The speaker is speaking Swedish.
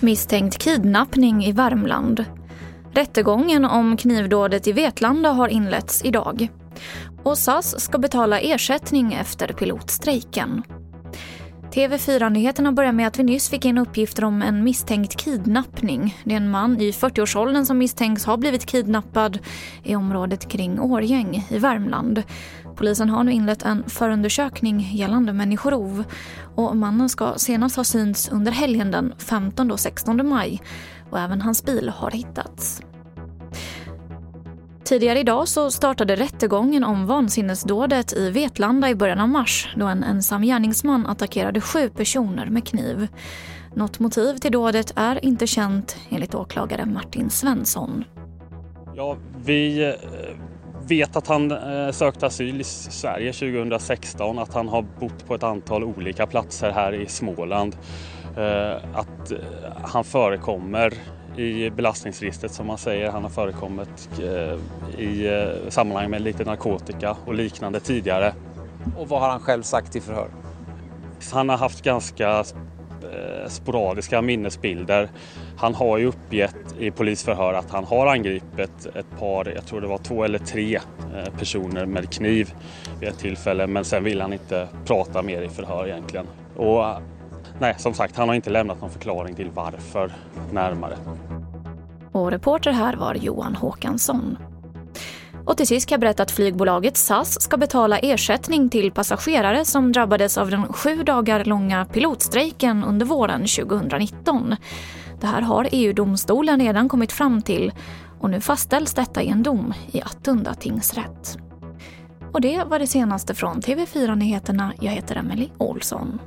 Misstänkt kidnappning i Värmland. Rättegången om knivdådet i Vetlanda har inletts idag. Och SAS ska betala ersättning efter pilotstrejken. TV4-nyheterna börjar med att vi nyss fick in uppgifter om en misstänkt kidnappning. Det är en man i 40-årsåldern som misstänks ha blivit kidnappad i området kring Årgäng i Värmland. Polisen har nu inlett en förundersökning gällande människorov och mannen ska senast ha synts under helgen den 15 och 16 maj och även hans bil har hittats. Tidigare idag så startade rättegången om vansinnesdådet i Vetlanda i början av mars då en ensam gärningsman attackerade sju personer med kniv. Något motiv till dådet är inte känt enligt åklagare Martin Svensson. Ja, vi eh, vet att han eh, sökte asyl i Sverige 2016, att han har bott på ett antal olika platser här i Småland. Eh, att han förekommer i belastningsregistret som man säger. Han har förekommit eh, i eh, sammanhang med lite narkotika och liknande tidigare. Och vad har han själv sagt i förhör? Han har haft ganska eh, sporadiska minnesbilder. Han har ju uppgett i polisförhör att han har angripit ett par, jag tror det var två eller tre personer med kniv vid ett tillfälle men sen vill han inte prata mer i förhör egentligen. Och nej, som sagt, han har inte lämnat någon förklaring till varför närmare. Och reporter här var Johan Håkansson. Och till sist kan jag berätta att flygbolaget SAS ska betala ersättning till passagerare som drabbades av den sju dagar långa pilotstrejken under våren 2019. Det här har EU-domstolen redan kommit fram till och nu fastställs detta i en dom i Attunda tingsrätt. Och det var det senaste från TV4 Nyheterna. Jag heter Emily Olsson.